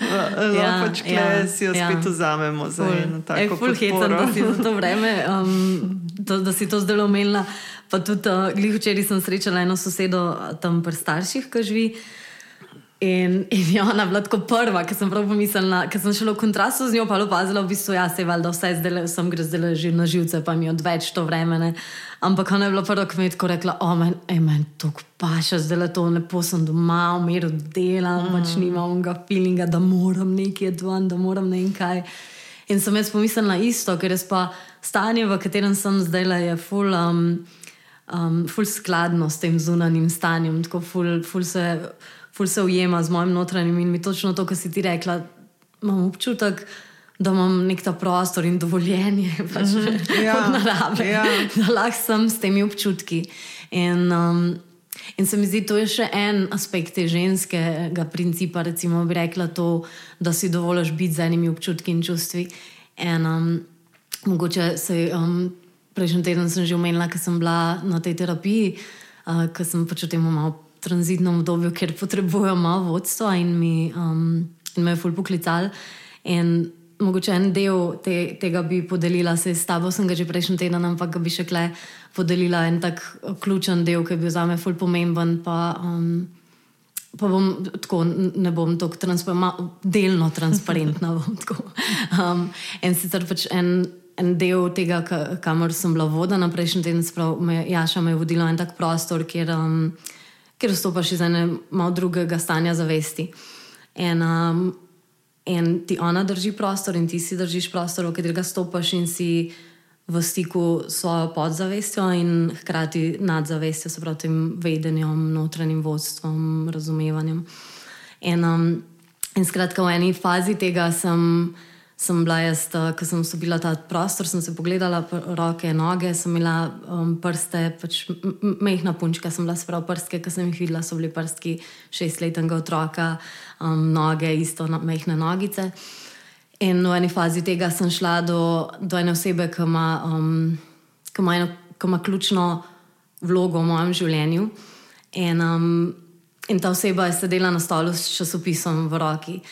Lahko Ja, pač kle ja, si jo ja. spet vzamemo za eno Ej, tako ful hecam, da si za to vreme, um, to, da si to zdaj omenila. Pa tudi uh, glih včeraj sem srečala eno sosedo tam pri starših, ki živi. In, in je ona bila tako prva, ki sem prav pomislila, ker sem šla v kontrastu z njo, pa opazila, v bistvu, ja, se je valjda vse zdaj, sem gre zdaj že na živce, pa mi odveč to vreme. Ne. Ampak ona je bila prva, ki mi je tako rekla, o, men, ej, men, to paša, zdaj le to, lepo sem doma, v miru delam, mm. pač nimam onega feelinga, da moram nekaj dvan, da moram ne vem kaj. In sem jaz pomislila isto, ker jaz pa stanje, v katerem sem zdaj, le, je full. Um, um, ful skladno s tem zunanjim stanjem, tako ful, ful, se, ful se ujema z mojim notranjim in mi točno to, kar si ti rekla, imam občutek. Da imam nek ta prostor in dovoljenje pač, mm -hmm. Ja, od narave, ja. da lahko sem s temi občutki. In, um, in se mi zdi, to je še en aspekt te ženskega principa, recimo, bi rekla to, da si dovoliš biti z enimi občutki in čustvi. In, um, mogoče se. Um, Prejšnji teden sem že omenila, ker sem bila na tej terapiji, uh, ker sem pač v tem malo tranzitnem obdobju, ker potrebujem malo vodstva in, mi, um, in me je ful poklical. In mogoče en del te, tega bi podelila, se s tabo sem ga že prejšnji teden, ampak bi še kle podelila en tak eh, ključen del, ki je bil za me ful pomemben. Pa, um, Pa bom tako, ne bom tako transparentna, delno transparentna. Um, in sicer pač en, en del tega, ka- kamor sem bila vodena prejšnji teden, sprav, me, Jaša me je vodila v en tak prostor, kjer, um, kjer vstopaš iz ene malo drugega stanja zavesti. In, um, in ti ona drži prostor, in ti si držiš prostor, v katerega stopaš in si v stiku s svojo podzavestjo in hkrati nadzavestjo, se pravi, tem vedenjem, notranjim vodstvom, razumevanjem. In, um, in skratka, v eni fazi tega sem, sem bila jaz, ko sem v ta prostor, sem se pogledala, roke, noge, sem imela um, prste, pač mehna punčka, sem bila sprav prstke, ki sem jih videla, so bili prstki šestletnega otroka, um, noge, isto na, mehne nogice. In v eni fazi tega sem šla do, do ene osebe, ki ima, um, ki ima, eno, ki ima ključno vlogo v mojem življenju. In, um, in ta oseba je sedela na stolu s časopisom v roki.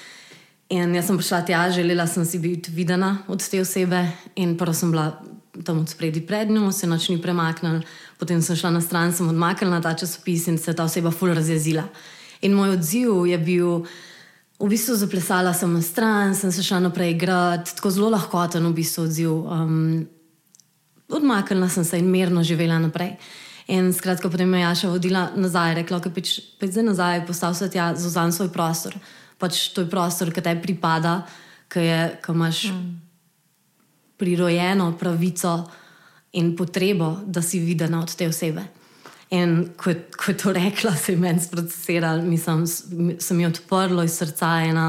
In jaz sem prišla tja, želela sem si biti videna od te osebe, in prvo sem bila tam od spredi pred njo, se noč ni premaknila, potem sem šla na stran, sem odmaknila ta časopis in se je ta oseba ful razjezila. In moj odziv je bil, v bistvu zaplesala sem na stran, sem se šla naprej igrati, tako zelo lahkoten v bistvu odziv. Um, odmaknila sem se in mirno živela naprej. In skratka, potem me je Jaša vodila nazaj, rekla, da peč, peč zdaj nazaj, postav se tja, zauzam svoj prostor. Pač to je prostor, ki te pripada, ki imaš mm. prirojeno pravico in potrebo, da si viden od te osebe. In ko, ko je to rekla, se je meni sprocesirala, mislim, sem jo odprla iz srca ena.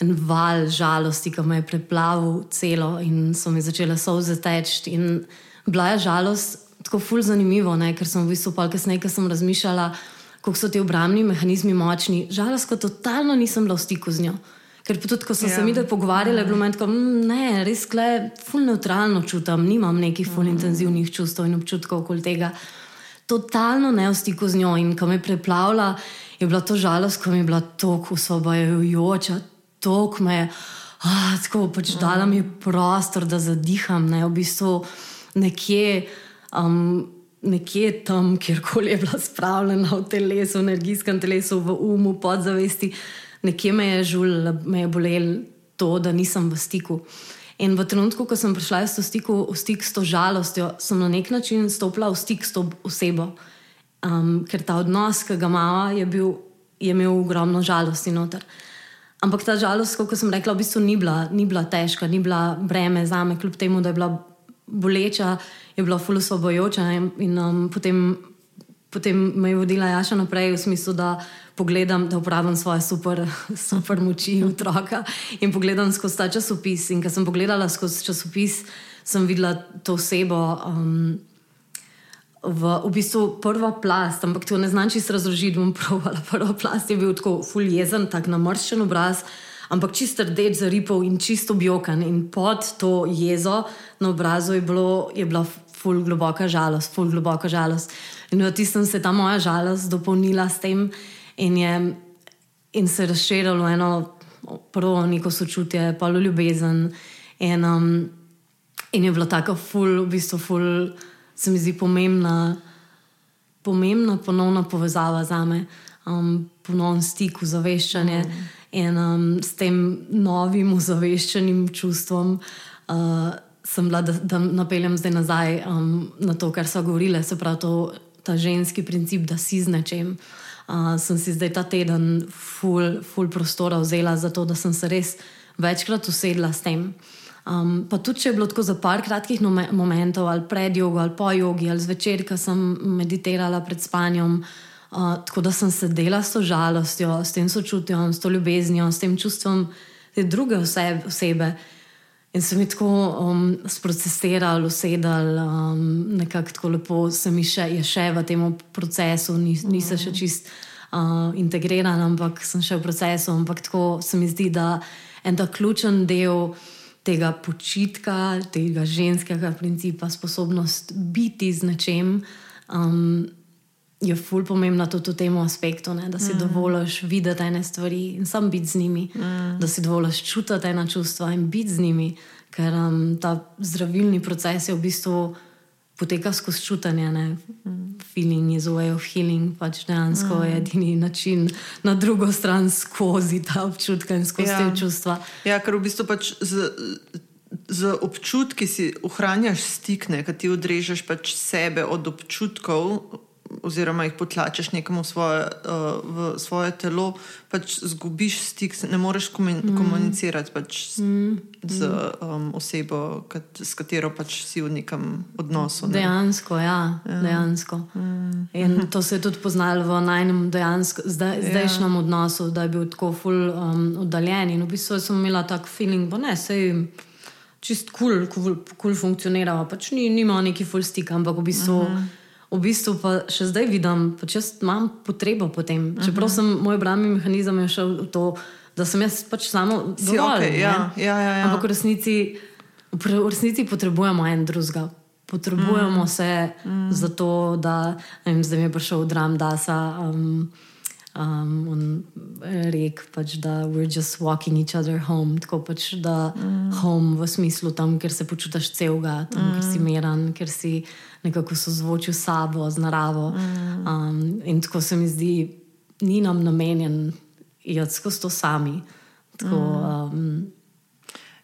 En val žalosti, ki me je preplavil celo, in so mi začele solze teči. Bila je žalost, tako ful zanimivo, ne? ker sem v bistvu pa kasneje, ker sem razmišljala, kako so ti obrambni mehanizmi močni. Žalost, ko totalno nisem bila v stiku z njo. Ker tudi, ko sem yeah. se ja. mi tukaj pogovarjala, je bilo meni tako, mm, ne, res kle, ful neutralno čutim, nimam nekih ful mm. intenzivnih čustev in občutkov okoli tega. Totalno ne v stiku z njo in ko me preplavlja, je bila to žalost, ko mi je bila tako osvobajajoča, tako me je, ah, tako pač dala mi prostor, da zadiham, ne v bistvu nekje um, nekje tam, kjerkoli je bila spravljena v telesu, v energijskem telesu, v umu, podzavesti, nekje me je žul, me je bolel to, da nisem v stiku. In v trenutku, ko sem prišla v, stiku, v stik s to žalostjo, sem na nek način stopila v stik s to osebo. Um, ker ta odnos, ki ga imamo, je, je imel ogromno žalosti noter. Ampak ta žalost, kot sem rekla, v bistvu ni bila, ni bila težka, ni bila breme za me, kljub temu, da je bila boleča je bila fully svobojoča. In, in um, potem, potem me je vodila Jaša naprej v smislu, da pogledam, da uporabljam svoje super, super moči otroka in pogledam skozi ta časopis. In ko sem pogledala skozi časopis, sem videla to osebo. Um, V, v bistvu prva plast, ampak to ne znači se razložiti. Prva plast je bil tako fuljezen, tako namrščen obraz, ampak čisto rdeč za ripov in čisto objokan. In pod to jezo na obrazu je, bilo, je bila ful globoka žalost, ful globoka žalost. In v tistem se je ta moja žalost dopolnila s tem in, je, in se je razširilo eno prvo neko sočutje, pa ljubezen. In, um, in je bila tako ful, v bistvu ful, se mi zdi pomembna, pomembna ponovna povezava za me, um, ponovno stik, zaveščanje mm. In um, s tem novim zaveščenim čustvom. Uh, sem bila, da, da napeljem zdaj nazaj um, na to, kar so govorile, se pravi, to, ta ženski princip, da si z nečem. Uh, sem si zdaj ta teden full, full prostora vzela za to, da sem se res večkrat usedla s tem. Um, pa tudi, če je bilo tako za par kratkih momentov, ali pred jogo, ali po jogi, ali zvečer, ko sem meditirala pred spanjem, uh, tako da sem sedela s to žalostjo, s tem sočutjem, s to ljubeznijo, s tem čustvom te druge osebe. osebe In sem jih tako um, sprocesiral, usedal, um, nekako tako lepo se mi še, je še v tem procesu, Nis, nisem še čist uh, integriran, ampak sem še v procesu. Ampak tako se mi zdi, da en ta ključen del tega počitka, tega ženskega principa, sposobnost biti z nečem. Um, Je ful pomembna tudi v tem aspektu, ne? da si mm. dovoliš videti ene stvari in sam biti z njimi, mm. da si dovoliš čutiti ena čustva in biti z njimi, ker um, ta zdravilni proces je v bistvu poteka skozi čutanje. Mm. Feeling is way of healing, pač dejansko mm. je edini način na drugo stran skozi ta občutka in skozi ja. te čustva. Ja, ker v bistvu pač z, z občutki si ohranjaš stik, ki ti odrežeš pač sebe od občutkov oziroma jih potlačeš nekam v svoje, uh, v svoje telo, pač zgubiš stik, ne moreš komun mm. komunicirati pač mm. z um, osebo, kat, s katero pač si v nekem odnosu. Ne? Dejansko, ja. ja. Dejansko. Mm. In to se je tudi poznalo v najnem zdaj, ja. zdajšnjem ja. odnosu, da je bil tako ful um, oddaljen. In v bistvu sem imela tak feeling, da ne, sej. Čist kul, cool, kul cool funkcionira, pač ni, nima neki full stick, ampak v bistvu uh mhm. -huh v bistvu pa še zdaj vidim, pač imam potrebo po tem. Čeprav sem moj obrambni mehanizem šel v to, da sem jaz pač samo zelo okay, ja, ja, ja, ja. Ampak v resnici, v resnici potrebujemo en drugega. Potrebujemo mm. se mm. za to, da vem, zdaj mi je prišel dram, da se. Um, um, on rek, pač, da we're just walking each other home. Tako pač, da mm. home v smislu tam, kjer se počutiš celega, tam, mm. kjer si mm. miren, ker si nekako sozvočil s sabo, z naravo. Mm. Um, in tako se mi zdi, ni nam namenjen, da skozi to sami. Tako, mm. um,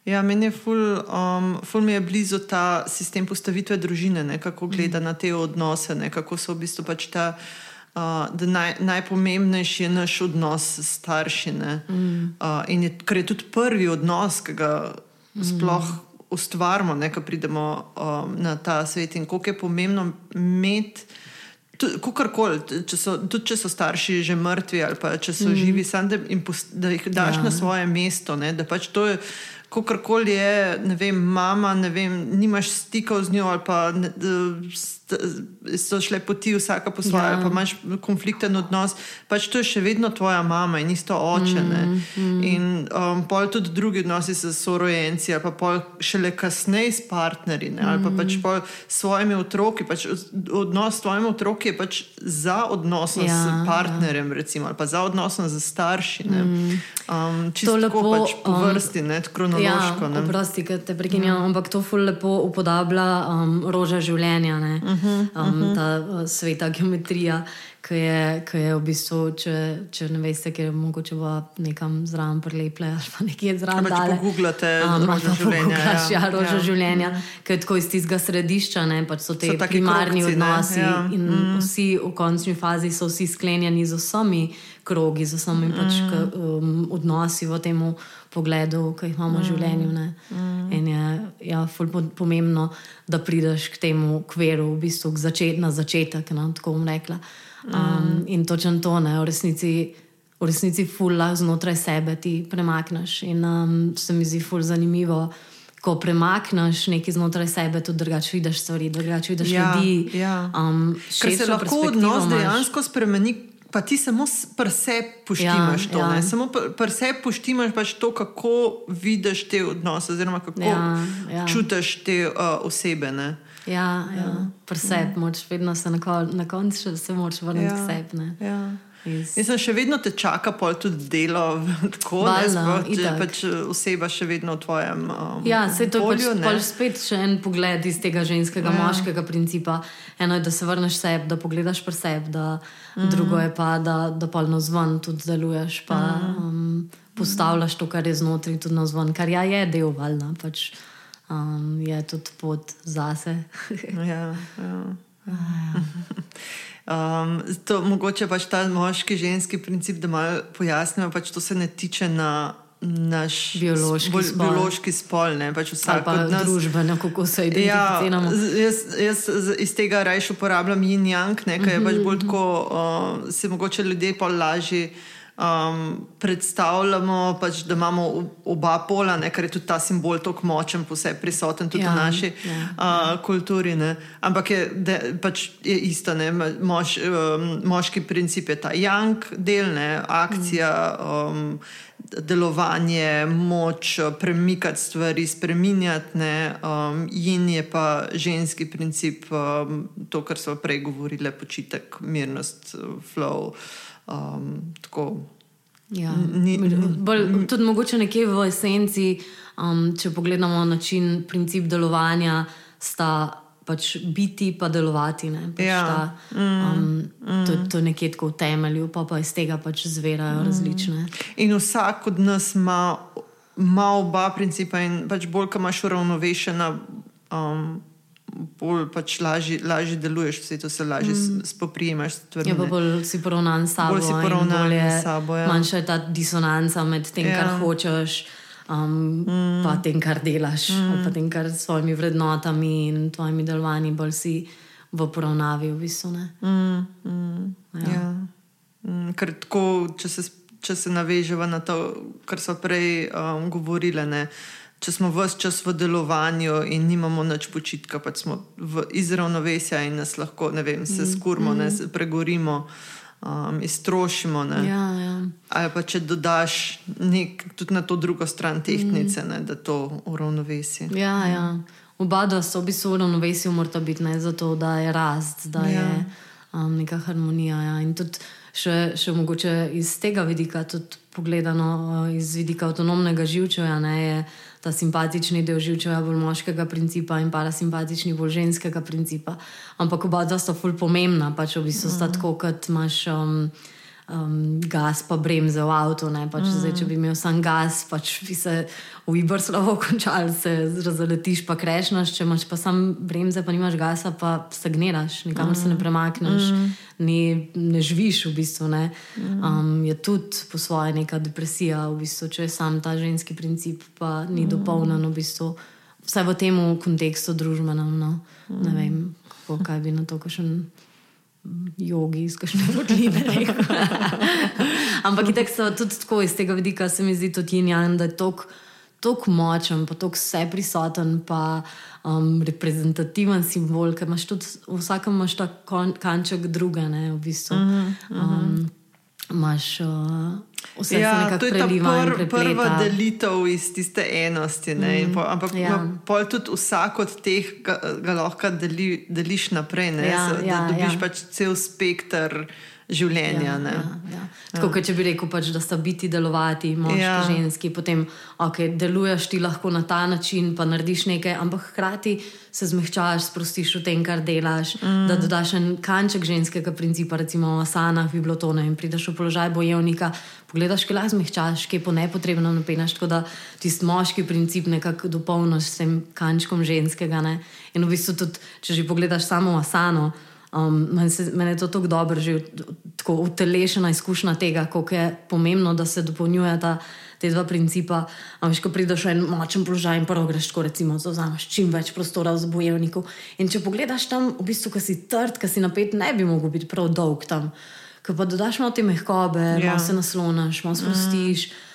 Ja, meni je ful, um, ful mi je blizu ta sistem postavitve družine, ne, kako gleda mm. na te odnose, ne, kako so v bistvu pač ta. Uh, naj, najpomembnejši je naš odnos s staršimi. Mm. Uh, in je, ker je tudi prvi odnos, ki ga mm. sploh ustvarjamo, ko pridemo um, na ta svet. In koliko je pomembno imeti, kakorkoli, tudi če so starši že mrtvi ali pa če so mm. živi, sam, da, post, da jih daš ja. na svoje mesto. Ne, da pač to je kakorkoli je, ne vem, mama, ne vem, nimaš stikov z njo ali pa ne, so šle poti vsaka po svoje, ja. pa imaš konflikten odnos, pač to je še vedno tvoja mama in isto oče. Mm, mm. In um, pol tudi drugi odnosi s sorojenci, ali pa pol šele kasneje s partnerji, ne, ali pa mm. pač pol s svojimi otroki. Pač odnos s svojimi otroki je pač za odnos ja, s partnerjem, ja. recimo, ali pa za odnos z starši. Mm. Um, čisto lepo, pač po um, vrsti, ne, kronološko. Ja, prosti, da te prekinjam, mm. ampak to ful lepo upodablja um, roža življenja. Mm -hmm um, uh -huh. ta uh, sveta geometrija, ki je, ki je v bistvu, če, če ne veste, ker je mogoče bo nekam zraven preleple ali pa nekje zraven. Če pa googlate, um, roža življenja. Poglaš, ja, ja, roža ja. življenja, ja. ki je tako iz tistega središča, ne, pač so te so primarni krokci, odnosi ja. in mm. vsi v končni fazi so vsi sklenjeni z vsemi krogi, z vsemi mm. pač, k, um, odnosi v tem pogledu, ki jih imamo v mm. življenju. Mm. In je ja, pomembno, da prideš k temu kveru, v bistvu začet, na začetek. No, tako bom rekla. Um, mm. In točno to, ne, v resnici. V resnici, fulla znotraj sebe ti premakneš. In um, se mi zdi ful zanimivo, ko premakneš nekaj znotraj sebe, tudi drugače vidiš stvari, drugače vidiš ja, ljudi. Ja. Um, Ker se lahko odnos dejansko spremeni, pa ti samo prse poštimaš ja, to. Ja. Samo prse poštimaš pač to, kako vidiš te odnose, oziroma kako ja, ja. čutiš te uh, osebe. Ne? Ja, ja. ja. prse, ja. moč vedno se na, kon na koncu se moč vrniti ja. k sebi. Iz... Sem še vedno te čaka, pol tudi delo, tako da je pač oseba še vedno v tvojem. Um, ja, se to pač, pač spet še en pogled iz tega ženskega, ja. moškega principa. Eno je, da se vrneš sebi, da pogledaš pri sebi, mm. drugo je pa, da, da polno zvon tudi deluješ, pa mm. um, postavljaš to, kar je znotraj, tudi na zvon, kar ja, je del valjna, pač um, je tudi pot zase. ja, ja. ja. Um, to, mogoče pač ta moški, ženski princip, da malo pojasnimo, pač to se ne tiče na naš biološki bolj, spol. Biološki spol ne, pač vsak od nas. Družbeno, kako se identificiramo. Ja, jaz, jaz iz tega raje uporabljam yin yang, nekaj je pač bolj mhm. tako, uh, se mogoče ljudje pa lažje um, predstavljamo, pač, da imamo oba pola, ne, ker je tudi ta simbol tako močen, posebej prisoten tudi ja, v naši ja, uh, ja. kulturi. Ne. Ampak je, de, pač je isto, Mož, um, moški princip je ta jank, del, ne, akcija. Um, Delovanje, moč, premikati stvari, spremenjati, um, in je pa ženski princip, um, to, kar smo prej govorili, počitek, mirnost, flow. Um, Ja. Ni, ni, bolj, tudi mogoče nekje v esenci, um, če pogledamo način, princip delovanja, sta pač biti pa delovati. Pač ja. ta, um, mm, to, to je nekje tako v temelju, pa, pa iz tega pač zverajo mm. različne. In vsak od nas ima, ima oba principa, in pač bolj, ko imaš uravnovešena. Um, bolj pač lažje, lažje deluješ, vse to se lažje mm. spoprijemaš. Je ja, pa bolj si poravnan s sabo. Bolj si poravnan s sabo. Ja. Manjša je ta disonanca med tem, ja. kar hočeš. Um, mm. Pa tem, kar delaš, mm. pa tem, kar s svojimi vrednotami in tvojimi delovanji, bolj si v poravnavi, v bistvu. Mm. Mm. Ja. Ja. Mm. Ker tako, če se, če se navežemo na to, kar so prej um, govorili če smo vse čas v delovanju in nimamo več počitka, pa smo v izravnovesju in nas lahko vem, se mm, skurmo, mm. ne, pregorimo, um, iztrošimo. Ja, ja. Ali pa če dodaš nek, tudi na to drugo stran tehnice, mm. ne, da to uravnovesi. Ja, ja. Oba dva so v bistvu v uravnovesju, morata biti ne, zato, da je rast, da ja. je um, neka harmonija. Ja. In tudi še, še mogoče iz tega vidika, tudi pogledano uh, iz vidika avtonomnega živčevja, je ta simpatični del živčeva bolj moškega principa in parasimpatični bolj ženskega principa. Ampak oba dva sta ful pomembna, pač v bistvu sta mm. tako, kot imaš. Um, um, gas, pa bremze v avtu. Pač mm. zdaj, če bi imel sam gas, pač bi se v Iberslovo končal, se razletiš, pa krešnaš, če imaš pa sam bremze, pa nimaš gasa, pa stagniraš, nikamor mm. se ne mm. premakneš, mm. ni, ne živiš v bistvu. Mm. Um, je tudi po svoje neka depresija, v bistvu, če je sam ta ženski princip, pa ni mm. dopolnjen v bistvu. Vsaj v tem kontekstu družbenem, no. mm. ne vem, kako, kaj bi na to še jogi, iz kakšne vrtline. Ampak itek so tudi tako iz tega vidika, se mi zdi tudi jan, da je tako močen, pa tako vse prisoten, pa um, reprezentativen simbol, ker imaš tudi vsakem imaš ta kanček druge, ne, v bistvu. Uh -huh, uh -huh. Um, imaš, uh, Vse ja, to je ta pr, prva delitev iz tiste enosti. Mm, po, ampak ja. pol tudi vsak od teh ga, ga lahko deli, deliš naprej, ja, da ja, dobiš ja. pač cel spektr življenja. Ja, ja, ja. Tako, ja. če bi rekel, pač, da sta biti delovati, moški, ja. ženski, potem okay, deluješ ti lahko na ta način, pa narediš nekaj, ampak hkrati se zmehčaš, sprostiš v tem, kar delaš. Mm. Da dodaš en kanček ženskega principa, recimo v asanah, v biblotone in prideš v položaj bojevnika. Pogledaš, kaj lahko zmehčaš, kaj po nepotrebno napenaš. Tako da tisti moški princip nekako dopolniš s tem kančkom ženskega. Ne? In v bistvu tudi, če že pogledaš samo asano. Um, Mene je to tako dobro, že tako utelešena izkušnja tega, kako je pomembno, da se dopolnjujeta te dva principa. Ampak, ko prideš v en močen položaj in prvo greš, tako recimo, zauzameš čim več prostora za bojevniku. In če pogledaš tam, v bistvu, ki si trd, ki si napet, ne bi mogel biti prav dolg tam. Ko pa dodaš malo te mehkobe, yeah. malo ja. se naslonaš, malo spustiš. Mm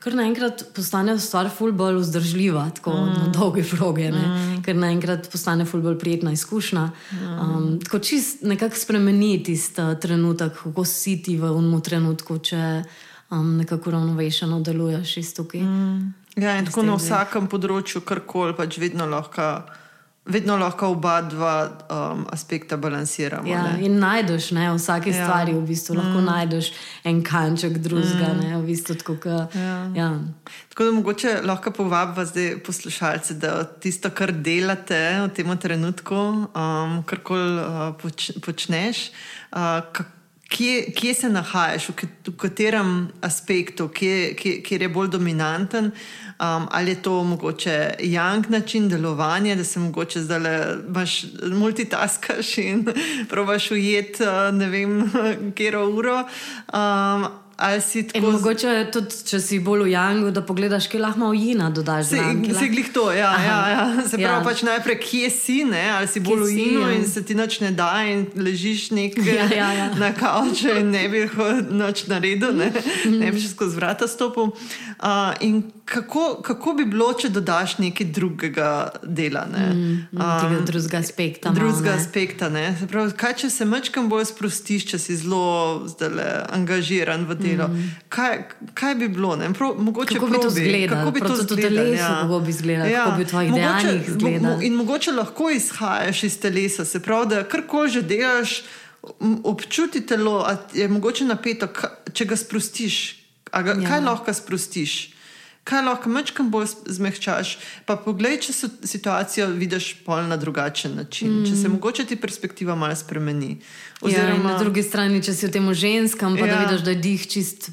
kar naenkrat postane stvar ful bolj vzdržljiva, tako mm. na dolge proge, mm. ker naenkrat postane ful bolj prijetna izkušnja. Mm. Um, tako čist nekako spremeni tisti trenutek, kako si ti v umu trenutku, če um, nekako ravnovešeno deluješ iz tukaj. Mm. Ja, in tako na vsakem področju, kar koli pač vedno lahko vedno lahko oba dva um, aspekta balansiramo. Ja, in najdeš ne, v vsaki ja. stvari, v bistvu, mm. lahko najdeš en kanček drugega. Mm. V bistvu, tako, ka, ja. Ja. tako da mogoče lahko povabimo zdaj poslušalce, da tisto, kar delate v tem trenutku, um, kar koli uh, poč, počneš. Uh, Kje, kje se nahajaš, v, v katerem aspektu, kje, kje, je bolj dominanten, um, ali je to mogoče jank način delovanja, da se mogoče zdaj le multitaskaš in probaš ujeti, uh, ne vem, kje je uro. Um, Tako... Mogoče tudi, če si bolj v Jangu, da pogledaš, kaj lahko v Jina dodaš. Se, se glih to, ja. ja, ja. Se pravi, ja. pač najprej, kje si, ne? ali si bolj v Jinu ja. in se ti noč ne da in ležiš nekaj ja, ja, ja. na kauču in ne bi noč naredil, ne, ne bi še skozi vrata stopil. Uh, in kako, kako bi bilo, če dodaš nekaj drugega dela? Ne? Mm, um, drugega aspekta. Drugega aspekta. Pravi, kaj, če se mečkam bolj sprostiš, če si zelo zdale, angažiran v delo? Mm. Kaj, kaj bi bilo? Prav, mogoče kako bi to izgledalo? Kako bi to izgledalo? Ja. Kako bi izgledalo? Ja. Kako bi tvoj idealnih izgledal? In mogoče lahko izhajaš iz telesa, se pravi, da karkoli že delaš. Občuti telo, je mogoče napeto, če ga sprostiš. Ga, ja. Kaj lahko sprostiš? Kaj lahko mečkam bolj zmehčaš. Pa poglej, če se situacijo vidiš pol na drugačen način, mm. če se mm. mogoče ti perspektiva malo spremeni. Oziroma, ja, na drugi strani, če si v tem ženskam, pa ja. da vidiš, da je dih čist,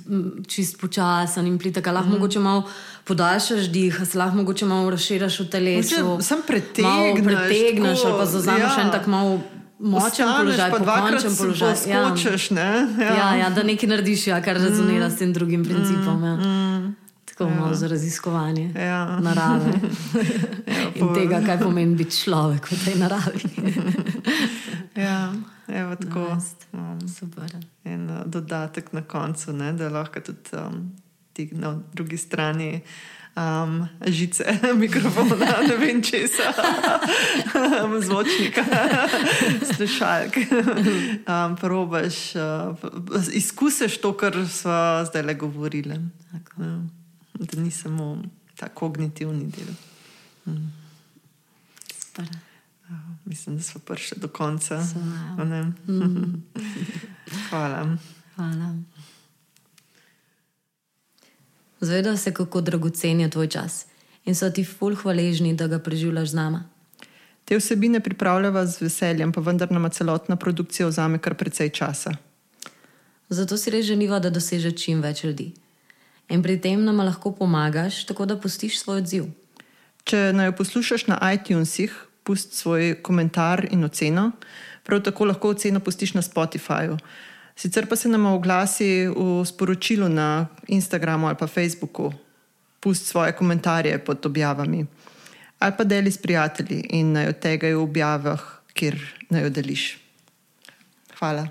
čist počasen in plitek, lahko mm. mogoče malo. Podaljšaš dih, se lahko mogoče malo razširiš v telesu. Sam pretegneš. Pretegneš ali pa zaznavaš ja. en tak malo močen položaj, pa dvakrat položaj. Skočiš, ja. ne? Ja. Ja, ja, da nekaj narediš, ja, kar rezonira mm. s tem drugim principom. Ja. Mm tako ja. malo za raziskovanje ja. narave ja, in tega, kaj pomeni biti človek v tej naravi. ja, evo, tako. Um, Super. En uh, dodatek na koncu, ne, da lahko tudi um, ti na drugi strani. Um, žice, mikrofona, ne vem česa, zvočnika, slušalk. Um, probaš, uh, izkusiš to, kar smo zdaj le govorili. Tako. Ja da ni samo ta kognitivni del. Mm. Mislim, da smo prišli do konca. Mm. Hvala. Hvala. Zvedel se, kako dragocen je tvoj čas in so ti ful hvaležni, da ga preživljaš z nama. Te vsebine pripravljava z veseljem, pa vendar nama celotna produkcija vzame kar precej časa. Zato si res želiva, da doseže čim več ljudi. In pri tem nam lahko pomagaš, tako da pustiš svoj odziv. Če naj poslušaš na iTunesih, pusti svoj komentar in oceno. Prav tako lahko oceno pustiš na Spotifyju. Sicer pa se nam oglasi v sporočilu na Instagramu ali pa Facebooku, pusti svoje komentarje pod objavami. Ali pa deli s prijatelji in naj od tega v objavah, kjer naj jo deliš. Hvala.